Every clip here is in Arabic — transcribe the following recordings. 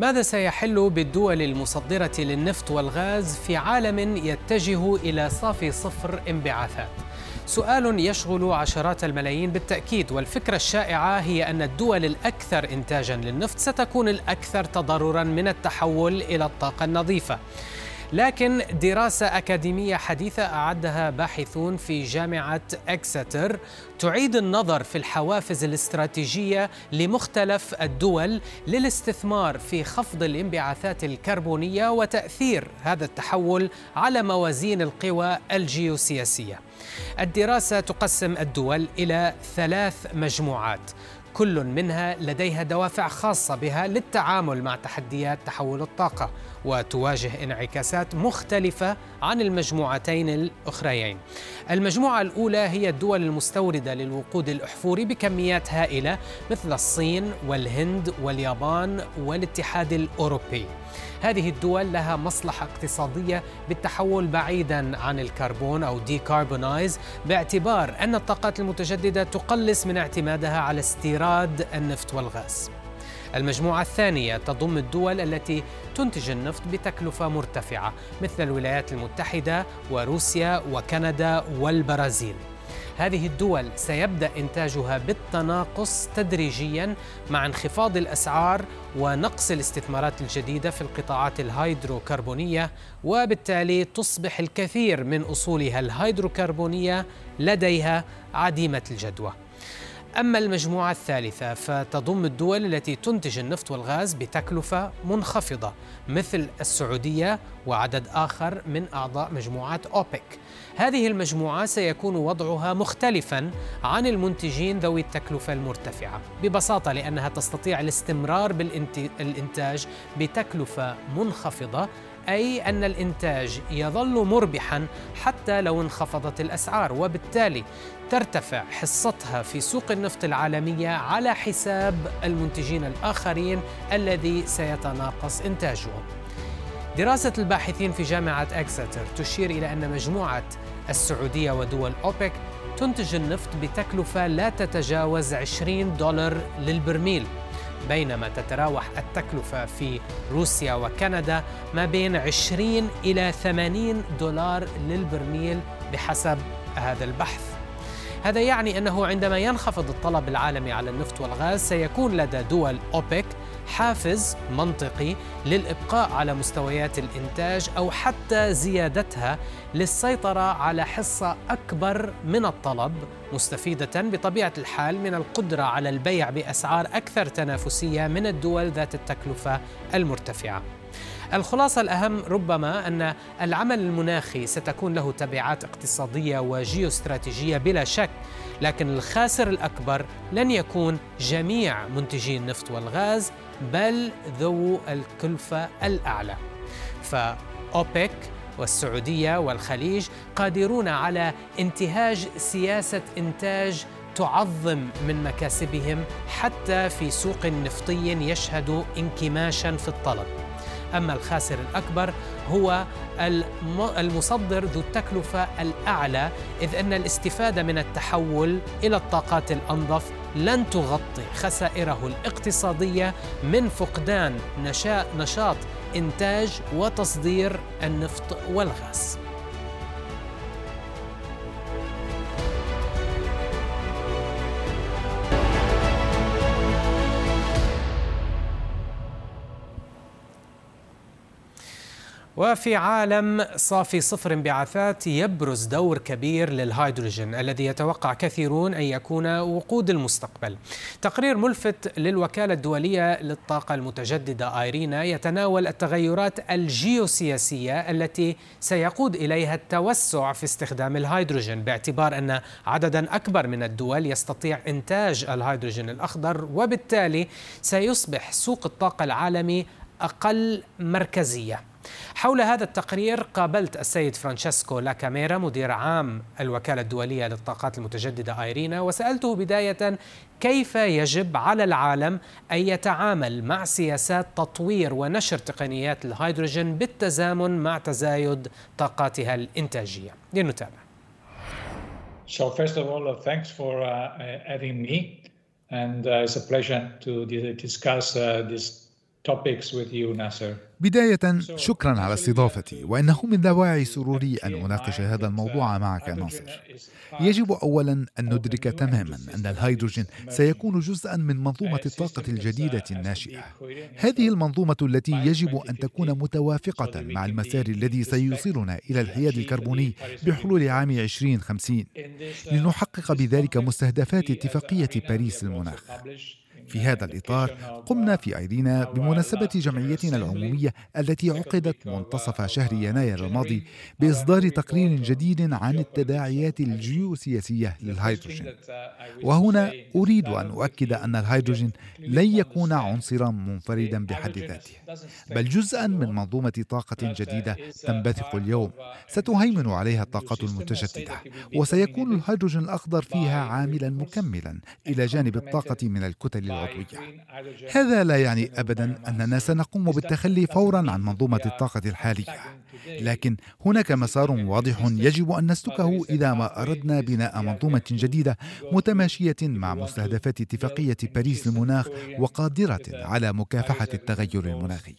ماذا سيحل بالدول المصدرة للنفط والغاز في عالم يتجه إلى صافي صفر انبعاثات؟ سؤال يشغل عشرات الملايين بالتأكيد والفكرة الشائعة هي أن الدول الأكثر إنتاجا للنفط ستكون الأكثر تضررا من التحول إلى الطاقة النظيفة لكن دراسة أكاديمية حديثة أعدها باحثون في جامعة إكستر تعيد النظر في الحوافز الاستراتيجية لمختلف الدول للاستثمار في خفض الانبعاثات الكربونية وتأثير هذا التحول على موازين القوى الجيوسياسية. الدراسة تقسم الدول إلى ثلاث مجموعات كل منها لديها دوافع خاصة بها للتعامل مع تحديات تحول الطاقة وتواجه انعكاسات مختلفة عن المجموعتين الأخريين. المجموعة الأولى هي الدول المستوردة للوقود الأحفوري بكميات هائلة مثل الصين والهند واليابان والاتحاد الأوروبي. هذه الدول لها مصلحة اقتصادية بالتحول بعيدا عن الكربون أو decarbonize باعتبار أن الطاقات المتجددة تقلص من اعتمادها على استيراد النفط والغاز. المجموعة الثانية تضم الدول التي تنتج النفط بتكلفة مرتفعة مثل الولايات المتحدة وروسيا وكندا والبرازيل. هذه الدول سيبدأ إنتاجها بالتناقص تدريجيا مع انخفاض الأسعار ونقص الاستثمارات الجديدة في القطاعات الهيدروكربونية وبالتالي تصبح الكثير من أصولها الهيدروكربونية لديها عديمة الجدوى. أما المجموعة الثالثة فتضم الدول التي تنتج النفط والغاز بتكلفة منخفضة مثل السعودية وعدد آخر من أعضاء مجموعات أوبك. هذه المجموعة سيكون وضعها مختلفا عن المنتجين ذوي التكلفة المرتفعة ببساطة لأنها تستطيع الاستمرار بالإنتاج بتكلفة منخفضة أي أن الإنتاج يظل مربحا حتى لو انخفضت الأسعار وبالتالي ترتفع حصتها في سوق النفط العالمية على حساب المنتجين الآخرين الذي سيتناقص إنتاجهم. دراسة الباحثين في جامعة أكستر تشير إلى أن مجموعة السعودية ودول أوبك تنتج النفط بتكلفة لا تتجاوز 20 دولار للبرميل. بينما تتراوح التكلفة في روسيا وكندا ما بين 20 إلى 80 دولار للبرميل بحسب هذا البحث. هذا يعني أنه عندما ينخفض الطلب العالمي على النفط والغاز سيكون لدى دول أوبك حافز منطقي للإبقاء على مستويات الإنتاج أو حتى زيادتها للسيطرة على حصة أكبر من الطلب مستفيدة بطبيعة الحال من القدرة على البيع بأسعار أكثر تنافسية من الدول ذات التكلفة المرتفعة. الخلاصة الأهم ربما أن العمل المناخي ستكون له تبعات اقتصادية وجيوستراتيجية بلا شك لكن الخاسر الأكبر لن يكون جميع منتجي النفط والغاز بل ذو الكلفة الأعلى. فأوبك والسعودية والخليج قادرون على انتهاج سياسة إنتاج تعظم من مكاسبهم حتى في سوق نفطي يشهد انكماشا في الطلب. أما الخاسر الأكبر هو المصدر ذو التكلفة الأعلى إذ أن الاستفادة من التحول إلى الطاقات الأنظف لن تغطي خسائره الاقتصادية من فقدان نشاط إنتاج وتصدير النفط والغاز. وفي عالم صافي صفر انبعاثات يبرز دور كبير للهيدروجين الذي يتوقع كثيرون أن يكون وقود المستقبل. تقرير ملفت للوكالة الدولية للطاقة المتجددة IRENA يتناول التغيرات الجيوسياسية التي سيقود إليها التوسع في استخدام الهيدروجين باعتبار أن عددا أكبر من الدول يستطيع إنتاج الهيدروجين الأخضر وبالتالي سيصبح سوق الطاقة العالمي أقل مركزية حول هذا التقرير قابلت السيد فرانشيسكو لاكاميرا مدير عام الوكالة الدولية للطاقات المتجددة IRENA وسألته بداية كيف يجب على العالم أن يتعامل مع سياسات تطوير ونشر تقنيات الهيدروجين بالتزامن مع تزايد طاقاتها الإنتاجية. لنتابع. So first of all, uh, thanks for uh, having me, and uh, it's a pleasure to discuss uh, these بداية شكرا على استضافتي. وإنه من دواعي سروري أن أناقش هذا الموضوع معك ناصر. يجب أولا أن ندرك تماما أن الهيدروجين سيكون جزءا من منظومة الطاقة الجديدة الناشئة. هذه المنظومة التي يجب أن تكون متوافقة مع المسار الذي سيوصلنا إلى الحياد الكربوني بحلول عام 2050 لنحقق بذلك مستهدفات اتفاقية باريس للمناخ في هذا الإطار قمنا في أيدينا بمناسبة جمعيتنا العمومية التي عقدت منتصف شهر يناير الماضي بإصدار تقرير جديد عن التداعيات الجيوسياسية للهيدروجين. وهنا أريد أن أؤكد أن الهيدروجين لن يكون عنصرا منفردا بحد ذاته بل جزءا من منظومة طاقة جديدة تنبثق اليوم. ستهيمن عليها الطاقات المتجددة وسيكون الهيدروجين الأخضر فيها عاملا مكملا إلى جانب الطاقة من الكتل العضوية هذا لا يعني أبدا أننا سنقوم بالتخلي فورا عن منظومة الطاقة الحالية. لكن هناك مسار واضح يجب أن نسلكه إذا ما أردنا بناء منظومة جديدة متماشية مع مستهدفات اتفاقية باريس للمناخ وقادرة على مكافحة التغير المناخي.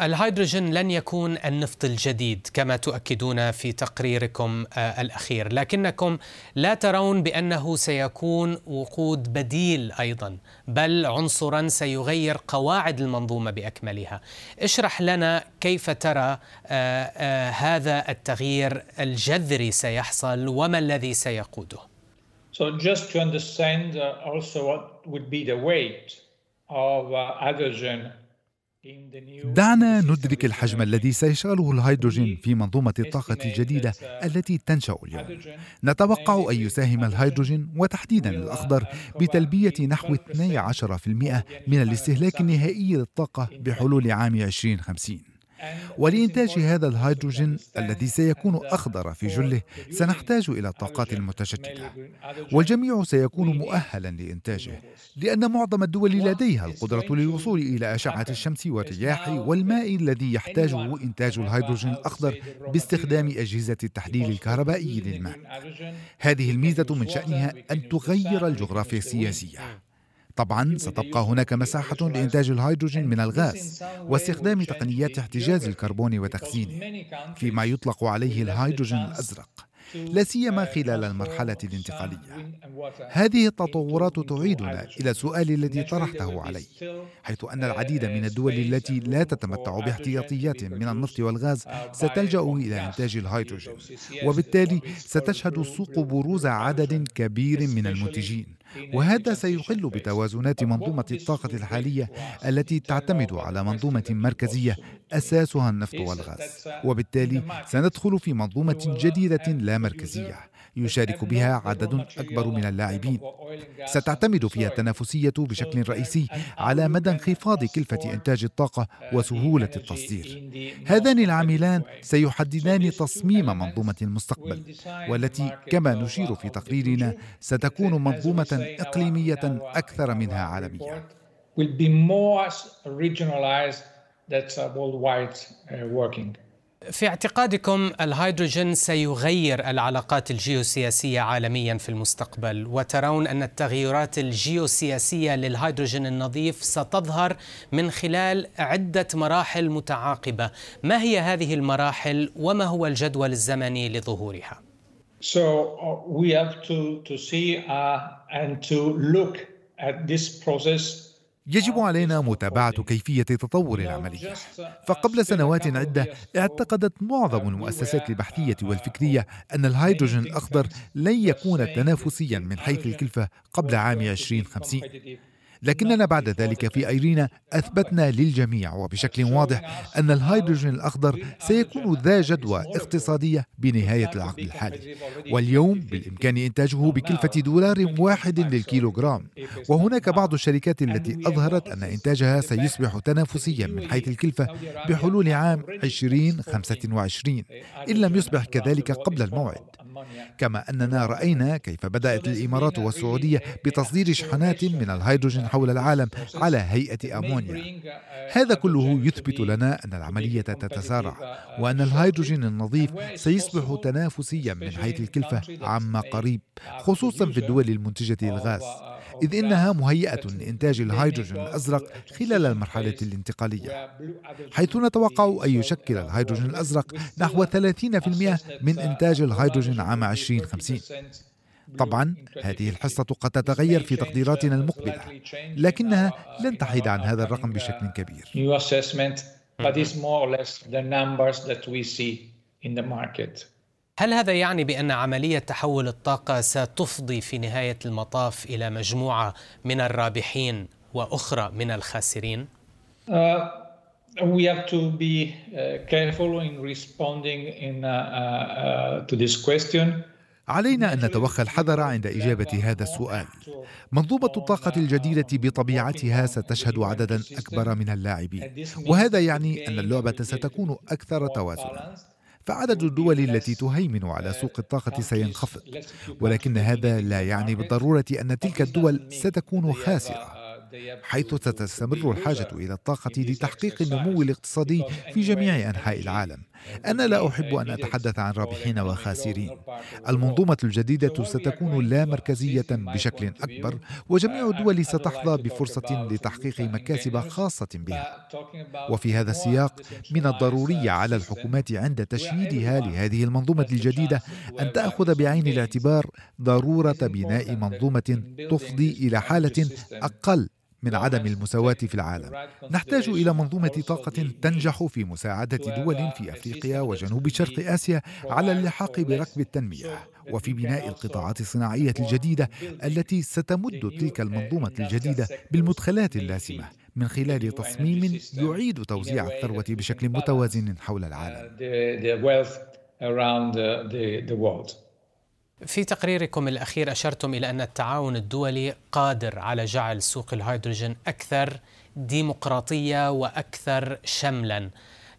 الهيدروجين لن يكون النفط الجديد كما تؤكدون في تقريركم آه، الأخير، لكنكم لا ترون بأنه سيكون وقود بديل أيضا، بل عنصرا سيغير قواعد المنظومة بأكملها. اشرح لنا كيف ترى آه، آه، هذا التغيير الجذري سيحصل وما الذي سيقوده. So just to understand also what would be the weight of hydrogen دعنا ندرك الحجم الذي سيشغله الهيدروجين في منظومة الطاقة الجديدة التي تنشأ اليوم. نتوقع أن يساهم الهيدروجين وتحديدا الأخضر بتلبية نحو 12% من الاستهلاك النهائي للطاقة بحلول عام 2050. ولإنتاج هذا الهيدروجين الذي سيكون أخضر في جله سنحتاج إلى الطاقات المتجددة والجميع سيكون مؤهلا لإنتاجه لأن معظم الدول لديها القدرة للوصول إلى أشعة الشمس والرياح والماء الذي يحتاجه إنتاج الهيدروجين الأخضر باستخدام أجهزة التحليل الكهربائي للماء. هذه الميزة من شأنها أن تغير الجغرافيا السياسية. طبعا ستبقى هناك مساحة لإنتاج الهيدروجين من الغاز واستخدام تقنيات احتجاز الكربون وتخزينه فيما يطلق عليه الهيدروجين الأزرق لا سيما خلال المرحلة الانتقالية. هذه التطورات تعيدنا إلى السؤال الذي طرحته علي، حيث أن العديد من الدول التي لا تتمتع باحتياطيات من النفط والغاز ستلجأ إلى إنتاج الهيدروجين، وبالتالي ستشهد السوق بروز عدد كبير من المنتجين وهذا سيخل بتوازنات منظومة الطاقة الحالية التي تعتمد على منظومة مركزية أساسها النفط والغاز. وبالتالي سندخل في منظومة جديدة لا مركزية. يشارك بها عدد أكبر من اللاعبين. ستعتمد فيها التنافسية بشكل رئيسي على مدى انخفاض كلفة إنتاج الطاقة وسهولة التصدير. هذان العاملان سيحددان تصميم منظومة المستقبل والتي كما نشير في تقريرنا ستكون منظومة إقليمية أكثر منها عالمية. will be more regionalized. That's worldwide working. في اعتقادكم الهيدروجين سيغير العلاقات الجيوسياسية عالميا في المستقبل وترون أن التغيرات الجيوسياسية للهيدروجين النظيف ستظهر من خلال عدة مراحل متعاقبة ما هي هذه المراحل وما هو الجدول الزمني لظهورها؟ So uh, we have to, to see uh, and to look at this process يجب علينا متابعة كيفية تطور العملية فقبل سنوات عدة اعتقدت معظم المؤسسات البحثية والفكرية أن الهيدروجين الأخضر لن يكون تنافسيا من حيث الكلفة قبل عام 2050 لكننا بعد ذلك في أيرينا أثبتنا للجميع وبشكل واضح أن الهيدروجين الأخضر سيكون ذا جدوى اقتصادية بنهاية العقد الحالي. واليوم بالإمكان إنتاجه بكلفة دولار واحد للكيلوغرام. وهناك بعض الشركات التي أظهرت أن إنتاجها سيصبح تنافسيا من حيث الكلفة بحلول عام 2025 إن لم يصبح كذلك قبل الموعد. كما أننا رأينا كيف بدأت الإمارات والسعودية بتصدير شحنات من الهيدروجين حول العالم على هيئة أمونيا. هذا كله يثبت لنا أن العملية تتسارع وأن الهيدروجين النظيف سيصبح تنافسيا من حيث الكلفة عما قريب خصوصا في الدول المنتجة للغاز إذ إنها مهيئة لإنتاج الهيدروجين الأزرق خلال المرحلة الانتقالية. حيث نتوقع أن يشكل الهيدروجين الأزرق نحو 30% من إنتاج الهيدروجين عام 2050 طبعا هذه الحصة قد تتغير في تقديراتنا المقبلة لكنها لن تحيد عن هذا الرقم بشكل كبير هل هذا يعني بأن عملية تحول الطاقة ستفضي في نهاية المطاف إلى مجموعة من الرابحين وأخرى من الخاسرين؟ uh, we have to be uh, careful in responding in, uh, to this question. علينا أن نتوخى الحذر عند إجابة هذا السؤال. منظومة الطاقة الجديدة بطبيعتها ستشهد عددا أكبر من اللاعبين وهذا يعني أن اللعبة ستكون أكثر توازنا. فعدد الدول التي تهيمن على سوق الطاقة سينخفض ولكن هذا لا يعني بالضرورة أن تلك الدول ستكون خاسرة حيث ستستمر الحاجة إلى الطاقة لتحقيق النمو الاقتصادي في جميع أنحاء العالم. أنا لا أحب أن أتحدث عن رابحين وخاسرين المنظومة الجديدة ستكون لا مركزية بشكل أكبر وجميع الدول ستحظى بفرصة لتحقيق مكاسب خاصة بها وفي هذا السياق من الضروري على الحكومات عند تشييدها لهذه المنظومة الجديدة أن تأخذ بعين الاعتبار ضرورة بناء منظومة تفضي إلى حالة أقل من عدم المساواة في العالم. نحتاج إلى منظومة طاقة تنجح في مساعدة دول في أفريقيا وجنوب شرق آسيا على اللحاق بركب التنمية وفي بناء القطاعات الصناعية الجديدة التي ستمد تلك المنظومة الجديدة بالمدخلات اللازمة من خلال تصميم يعيد توزيع الثروة بشكل متوازن حول العالم. في تقريركم الأخير أشرتم إلى أن التعاون الدولي قادر على جعل سوق الهيدروجين أكثر ديمقراطية وأكثر شملا.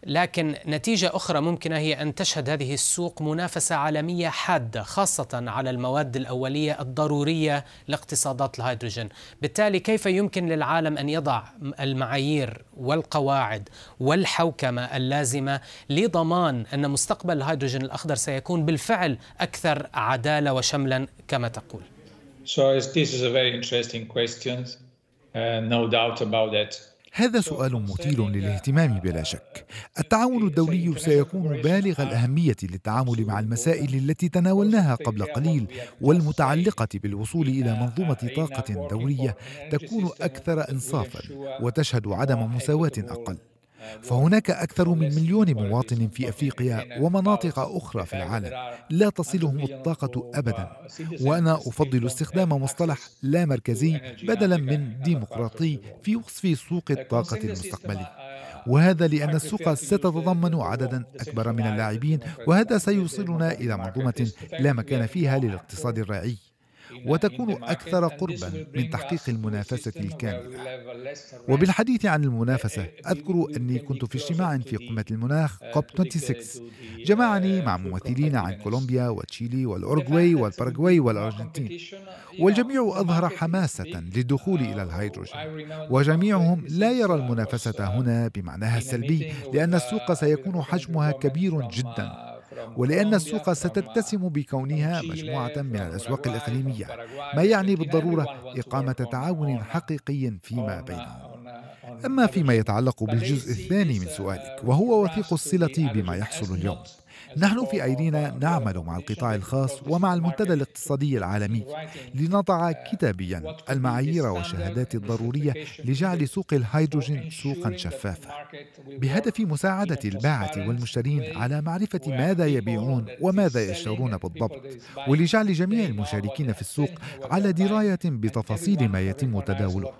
لكن نتيجة أخرى ممكنة هي أن تشهد هذه السوق منافسة عالمية حادة خاصة على المواد الأولية الضرورية لاقتصادات الهيدروجين. بالتالي كيف يمكن للعالم أن يضع المعايير والقواعد والحوكمة اللازمة لضمان أن مستقبل الهيدروجين الأخضر سيكون بالفعل أكثر عدالة وشملا كما تقول؟ So this is a very interesting question, uh, no doubt about that. هذا سؤال مثير للاهتمام بلا شك. التعاون الدولي سيكون بالغ الأهمية للتعامل مع المسائل التي تناولناها قبل قليل والمتعلقة بالوصول إلى منظومة طاقة دوليه تكون أكثر انصافا وتشهد عدم مساواة أقل. فهناك أكثر من مليون مواطن في أفريقيا ومناطق أخرى في العالم. لا تصلهم الطاقة أبدا. وأنا أفضل استخدام مصطلح لا مركزي بدلا من ديمقراطي في وصف سوق الطاقة المستقبلي. وهذا لأن السوق ستتضمن عددا أكبر من اللاعبين وهذا سيوصلنا إلى منظومة لا مكان فيها للاقتصاد الرعي. وتكون أكثر قربا من تحقيق المنافسة الكاملة وبالحديث عن المنافسة أذكر أني كنت في اجتماع في قمة المناخ كوب 26 جمعني مع ممثلين عن كولومبيا وتشيلي والأورغواي والباراغواي والأرجنتين والجميع أظهر حماسة للدخول إلى الهيدروجين وجميعهم لا يرى المنافسة هنا بمعناها السلبي لأن السوق سيكون حجمها كبير جدا ولأن السوق ستتسم بكونها مجموعة من الأسواق الإقليمية ما يعني بالضرورة إقامة تعاون حقيقي فيما بينهم. أما فيما يتعلق بالجزء الثاني من سؤالك وهو وثيق الصلة بما يحصل اليوم. نحن في أيدينا نعمل مع القطاع الخاص ومع المنتدى الاقتصادي العالمي لنضع كتابيا المعايير والشهادات الضرورية لجعل سوق الهيدروجين سوقا شفافا بهدف مساعدة الباعة والمشترين على معرفة ماذا يبيعون وماذا يشترون بالضبط ولجعل جميع المشاركين في السوق على دراية بتفاصيل ما يتم تداوله.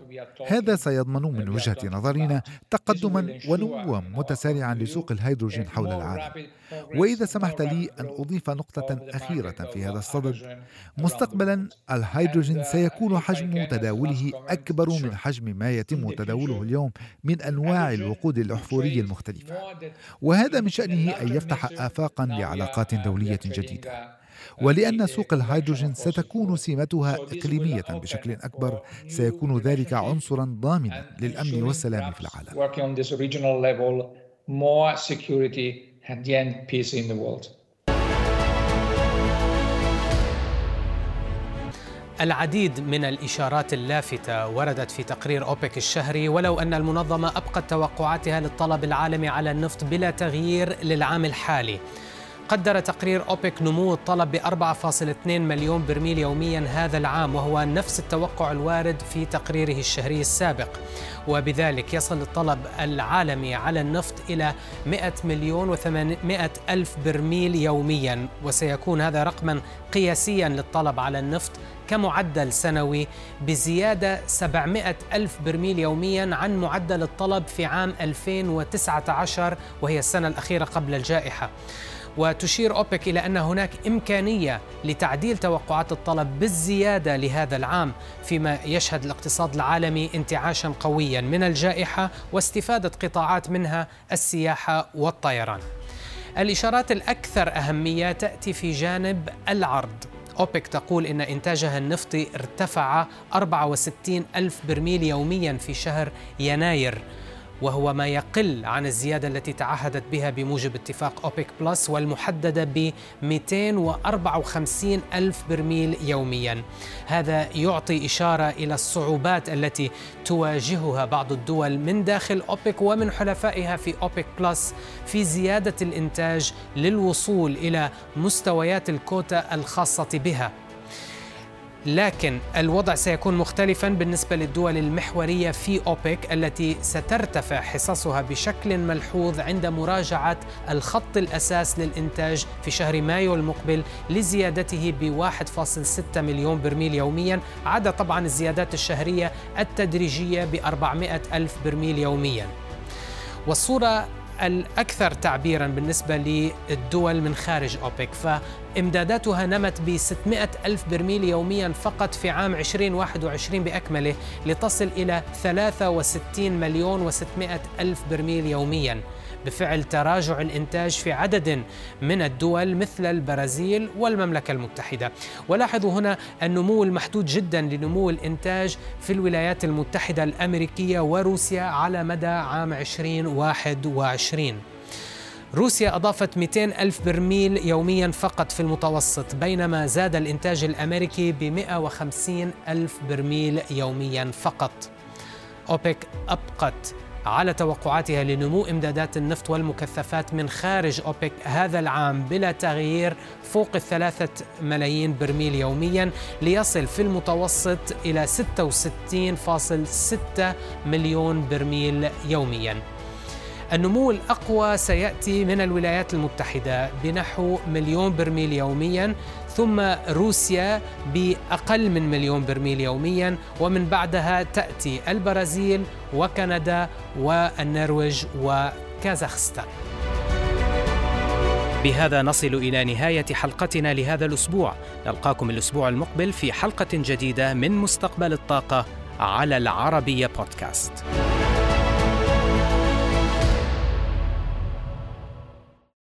هذا سيضمن من وجهة نظرنا تقدما ونموا متسارعا لسوق الهيدروجين حول العالم. وإذا سمحت لي أن أضيف نقطة أخيرة في هذا الصدد. مستقبلا الهيدروجين سيكون حجم تداوله أكبر من حجم ما يتم تداوله اليوم من أنواع الوقود الأحفوري المختلفة. وهذا من شأنه أن يفتح آفاقا لعلاقات دولية جديدة. ولأن سوق الهيدروجين ستكون سمتها إقليمية بشكل أكبر سيكون ذلك عنصرا ضامنا للأمن والسلام في العالم. العديد من الإشارات اللافتة وردت في تقرير أوبك الشهري ولو أن المنظمة أبقت توقعاتها للطلب العالمي على النفط بلا تغيير للعام الحالي. قدر تقرير أوبك نمو الطلب ب 4.2 مليون برميل يوميا هذا العام وهو نفس التوقع الوارد في تقريره الشهري السابق. وبذلك يصل الطلب العالمي على النفط إلى 100 مليون و800 ألف برميل يوميا. وسيكون هذا رقما قياسيا للطلب على النفط كمعدل سنوي بزيادة 700 ألف برميل يوميا عن معدل الطلب في عام 2019 وهي السنة الأخيرة قبل الجائحة. وتشير أوبك إلى أن هناك إمكانية لتعديل توقعات الطلب بالزيادة لهذا العام فيما يشهد الاقتصاد العالمي انتعاشا قويا من الجائحة واستفادة قطاعات منها السياحة والطيران. الإشارات الأكثر أهمية تأتي في جانب العرض. أوبك تقول إن إنتاجها النفطي ارتفع 64 ألف برميل يوميا في شهر يناير. وهو ما يقل عن الزيادة التي تعهدت بها بموجب اتفاق أوبك بلس والمحددة ب 254 ألف برميل يوميا. هذا يعطي إشارة إلى الصعوبات التي تواجهها بعض الدول من داخل أوبك ومن حلفائها في أوبك بلس في زيادة الإنتاج للوصول إلى مستويات الكوتا الخاصة بها. لكن الوضع سيكون مختلفا بالنسبة للدول المحورية في أوبك التي سترتفع حصصها بشكل ملحوظ عند مراجعة الخط الأساس للإنتاج في شهر مايو المقبل لزيادته ب 1.6 مليون برميل يوميا عدا طبعا الزيادات الشهرية التدريجية ب 400 ألف برميل يوميا. والصورة الأكثر تعبيرا بالنسبة للدول من خارج أوبك. فإمداداتها نمت ب 600 ألف برميل يوميا فقط في عام 2021 بأكمله لتصل إلى 63 مليون و600 ألف برميل يوميا. بفعل تراجع الإنتاج في عدد من الدول مثل البرازيل والمملكة المتحدة. ولاحظوا هنا النمو المحدود جدا لنمو الإنتاج في الولايات المتحدة الأمريكية وروسيا على مدى عام 2021 روسيا أضافت 200 ألف برميل يوميا فقط في المتوسط بينما زاد الإنتاج الأمريكي ب 150 ألف برميل يوميا فقط. أوبك أبقت. على توقعاتها لنمو إمدادات النفط والمكثفات من خارج أوبك هذا العام بلا تغيير فوق الثلاثة ملايين برميل يوميا ليصل في المتوسط إلى 66.6 مليون برميل يوميا. النمو الأقوى سيأتي من الولايات المتحدة بنحو مليون برميل يوميا ثم روسيا بأقل من مليون برميل يوميا ومن بعدها تأتي البرازيل وكندا والنرويج وكازاخستان. بهذا نصل إلى نهاية حلقتنا لهذا الأسبوع. نلقاكم الأسبوع المقبل في حلقة جديدة من مستقبل الطاقة على العربية بودكاست.